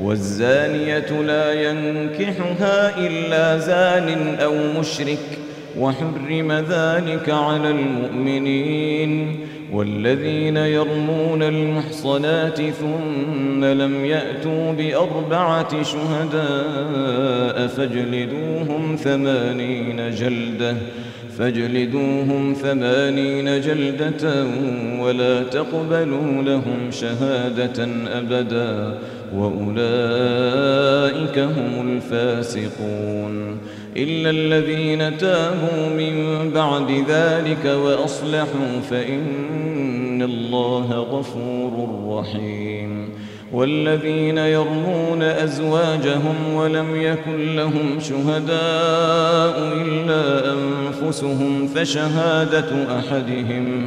والزانية لا ينكحها إلا زان أو مشرك وحرم ذلك على المؤمنين. والذين يرمون المحصنات ثم لم يأتوا بأربعة شهداء فاجلدوهم ثمانين جلدة فاجلدوهم ثمانين جلدة ولا تقبلوا لهم شهادة أبدا. وأولئك هم الفاسقون إلا الذين تابوا من بعد ذلك وأصلحوا فإن الله غفور رحيم والذين يرمون أزواجهم ولم يكن لهم شهداء إلا أنفسهم فشهادة أحدهم فشهادة أحدهم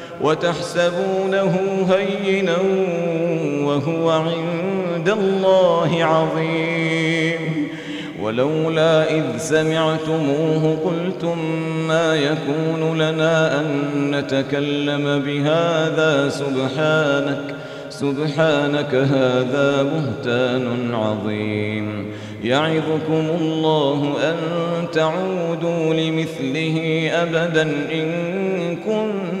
وتحسبونه هينا وهو عند الله عظيم. ولولا إذ سمعتموه قلتم ما يكون لنا أن نتكلم بهذا؟ سبحانك سبحانك هذا بهتان عظيم. يعظكم الله أن تعودوا لمثله أبدا إن كنتم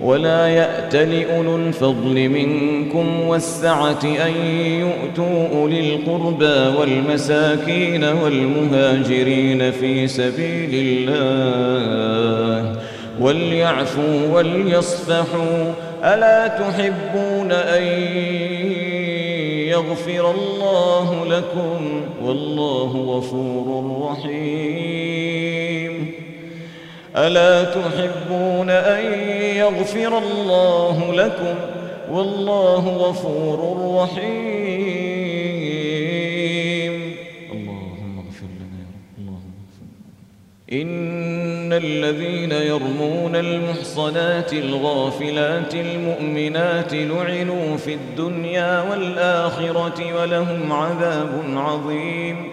ولا يأت لأولو الفضل منكم والسعة أن يؤتوا أولي القربى والمساكين والمهاجرين في سبيل الله وليعفوا وليصفحوا ألا تحبون أن يغفر الله لكم والله غفور رحيم ألا تحبون أن يغفر الله لكم؟ والله غفور رحيم. اللهم اغفر لنا يا رب. اللهم اغفر إن الذين يرمون المحصنات الغافلات المؤمنات لعنوا في الدنيا والآخرة ولهم عذاب عظيم.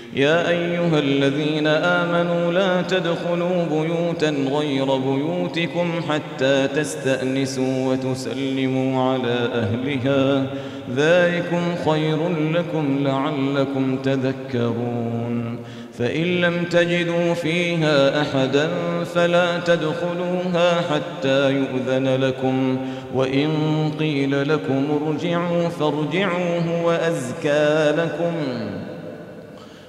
يا أيها الذين آمنوا لا تدخلوا بيوتا غير بيوتكم حتى تستأنسوا وتسلموا على أهلها. ذلكم خير لكم لعلكم تذكرون. فإن لم تجدوا فيها أحدا فلا تدخلوها حتى يؤذن لكم. وإن قيل لكم ارجعوا فارجعوا هو أزكى لكم.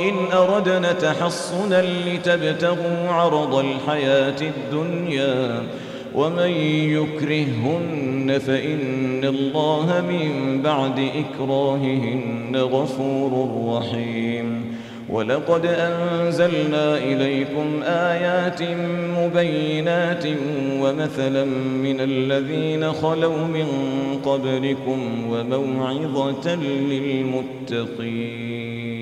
إن أردنا تحصنا لتبتغوا عرض الحياة الدنيا ومن يكرههن فإن الله من بعد إكراههن غفور رحيم. ولقد أنزلنا إليكم آيات مبينات ومثلا من الذين خلوا من قبلكم وموعظة للمتقين.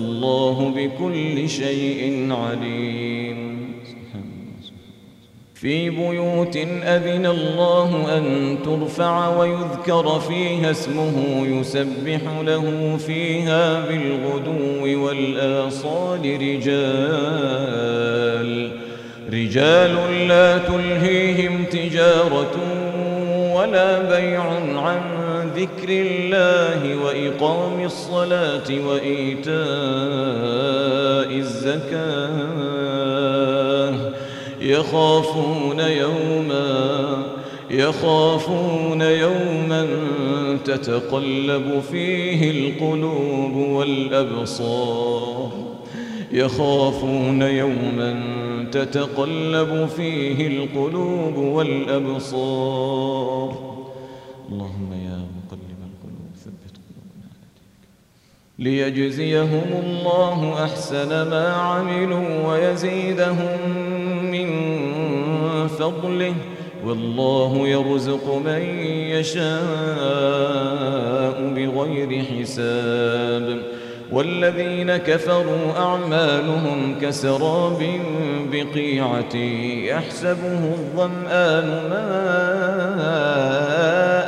والله بكل شيء عليم. في بيوت أذن الله أن ترفع ويذكر فيها اسمه يسبح له فيها بالغدو والآصال رجال. رجال لا تلهيهم تجارة ولا بيع عن ذكر الله وإقام الصلاة وإيتاء الزكاة. يخافون يوما يخافون يوما تتقلب فيه القلوب والأبصار. يخافون يوما تتقلب فيه القلوب والأبصار. اللهم يا مقلب القلوب ثبت قلوبنا على دينك. ليجزيهم الله أحسن ما عملوا ويزيدهم من فضله. والله يرزق من يشاء بغير حساب. والذين كفروا أعمالهم كسراب بقيعة يحسبه الظمآن ماء.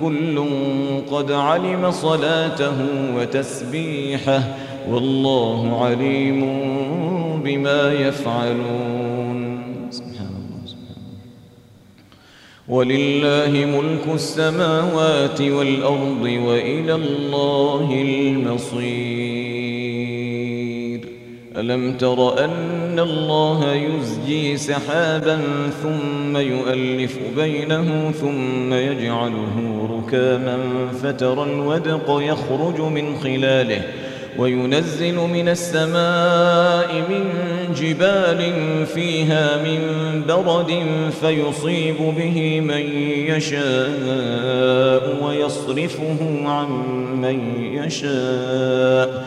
كل قد علم صلاته وتسبيحه والله عليم بما يفعلون. سبحان ولله ملك السماوات والأرض وإلى الله المصير. ألم تر أن الله يزجي سحابا ثم يؤلف بينه ثم يجعله ركاما فترى الودق يخرج من خلاله وينزل من السماء من جبال فيها من برد فيصيب به من يشاء ويصرفه عن من يشاء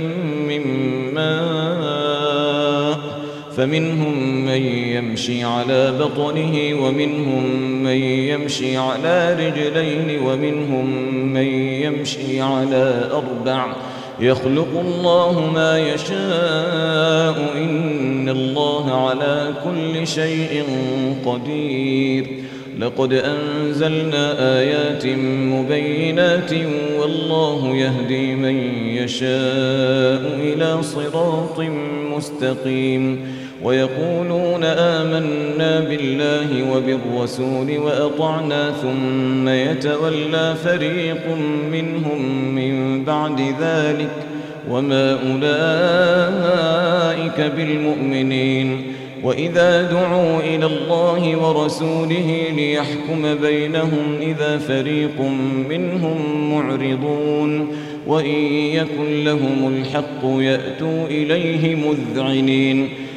فمنهم من يمشي على بطنه ومنهم من يمشي على رجلين ومنهم من يمشي على أربع. يخلق الله ما يشاء إن الله على كل شيء قدير. لقد أنزلنا آيات مبينات والله يهدي من يشاء إلى صراط مستقيم. ويقولون آمنا بالله وبالرسول وأطعنا ثم يتولى فريق منهم من بعد ذلك وما أولئك بالمؤمنين وإذا دعوا إلى الله ورسوله ليحكم بينهم إذا فريق منهم معرضون وإن يكن لهم الحق يأتوا إليه مذعنين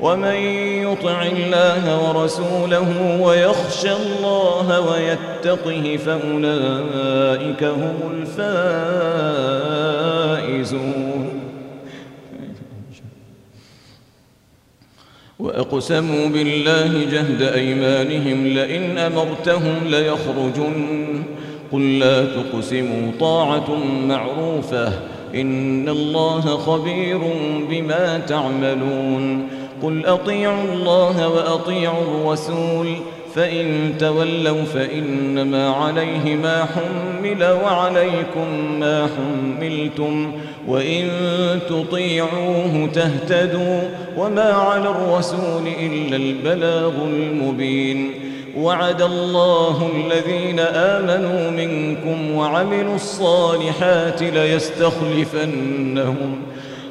ومن يطع الله ورسوله ويخشى الله ويتقه فأولئك هم الفائزون. وأقسموا بالله جهد أيمانهم لئن أمرتهم ليخرجن. قل لا تقسموا طاعة معروفة. إن الله خبير بما تعملون. قل أطيعوا الله وأطيعوا الرسول فإن تولوا فإنما عليه ما حمل وعليكم ما حملتم وإن تطيعوه تهتدوا وما على الرسول إلا البلاغ المبين. وعد الله الذين آمنوا منكم وعملوا الصالحات ليستخلفنهم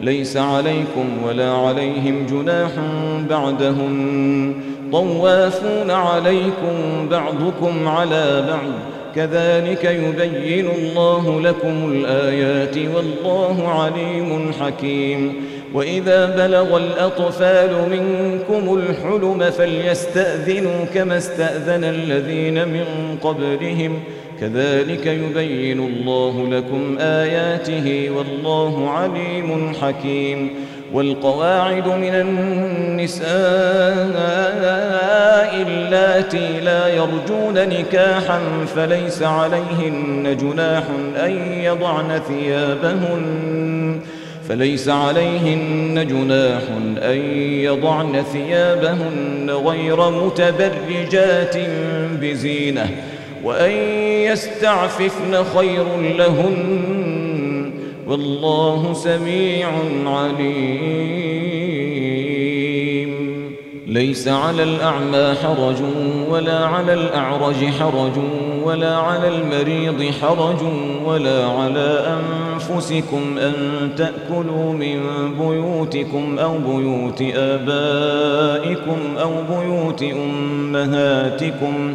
ليس عليكم ولا عليهم جناح بعدهن طوافون عليكم بعضكم على بعض. كذلك يبين الله لكم الآيات والله عليم حكيم. وإذا بلغ الأطفال منكم الحلم فليستأذنوا كما استأذن الذين من قبلهم. كذلك يبين الله لكم آياته والله عليم حكيم والقواعد من النساء اللاتي لا يرجون نكاحا فليس عليهن جناح أن يضعن ثيابهن فليس عليهن جناح أن يضعن ثيابهن غير متبرجات بزينة وأن يستعففن خير لهن والله سميع عليم. ليس على الأعمى حرج ولا على الأعرج حرج ولا على المريض حرج ولا على أنفسكم أن تأكلوا من بيوتكم أو بيوت آبائكم أو بيوت أمهاتكم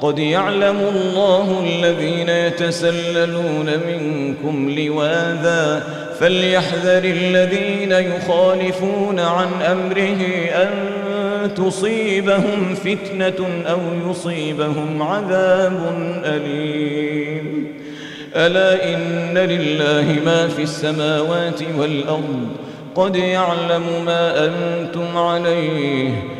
قد يعلم الله الذين يتسللون منكم لواذا فليحذر الذين يخالفون عن أمره أن تصيبهم فتنة أو يصيبهم عذاب أليم. ألا إن لله ما في السماوات والأرض قد يعلم ما أنتم عليه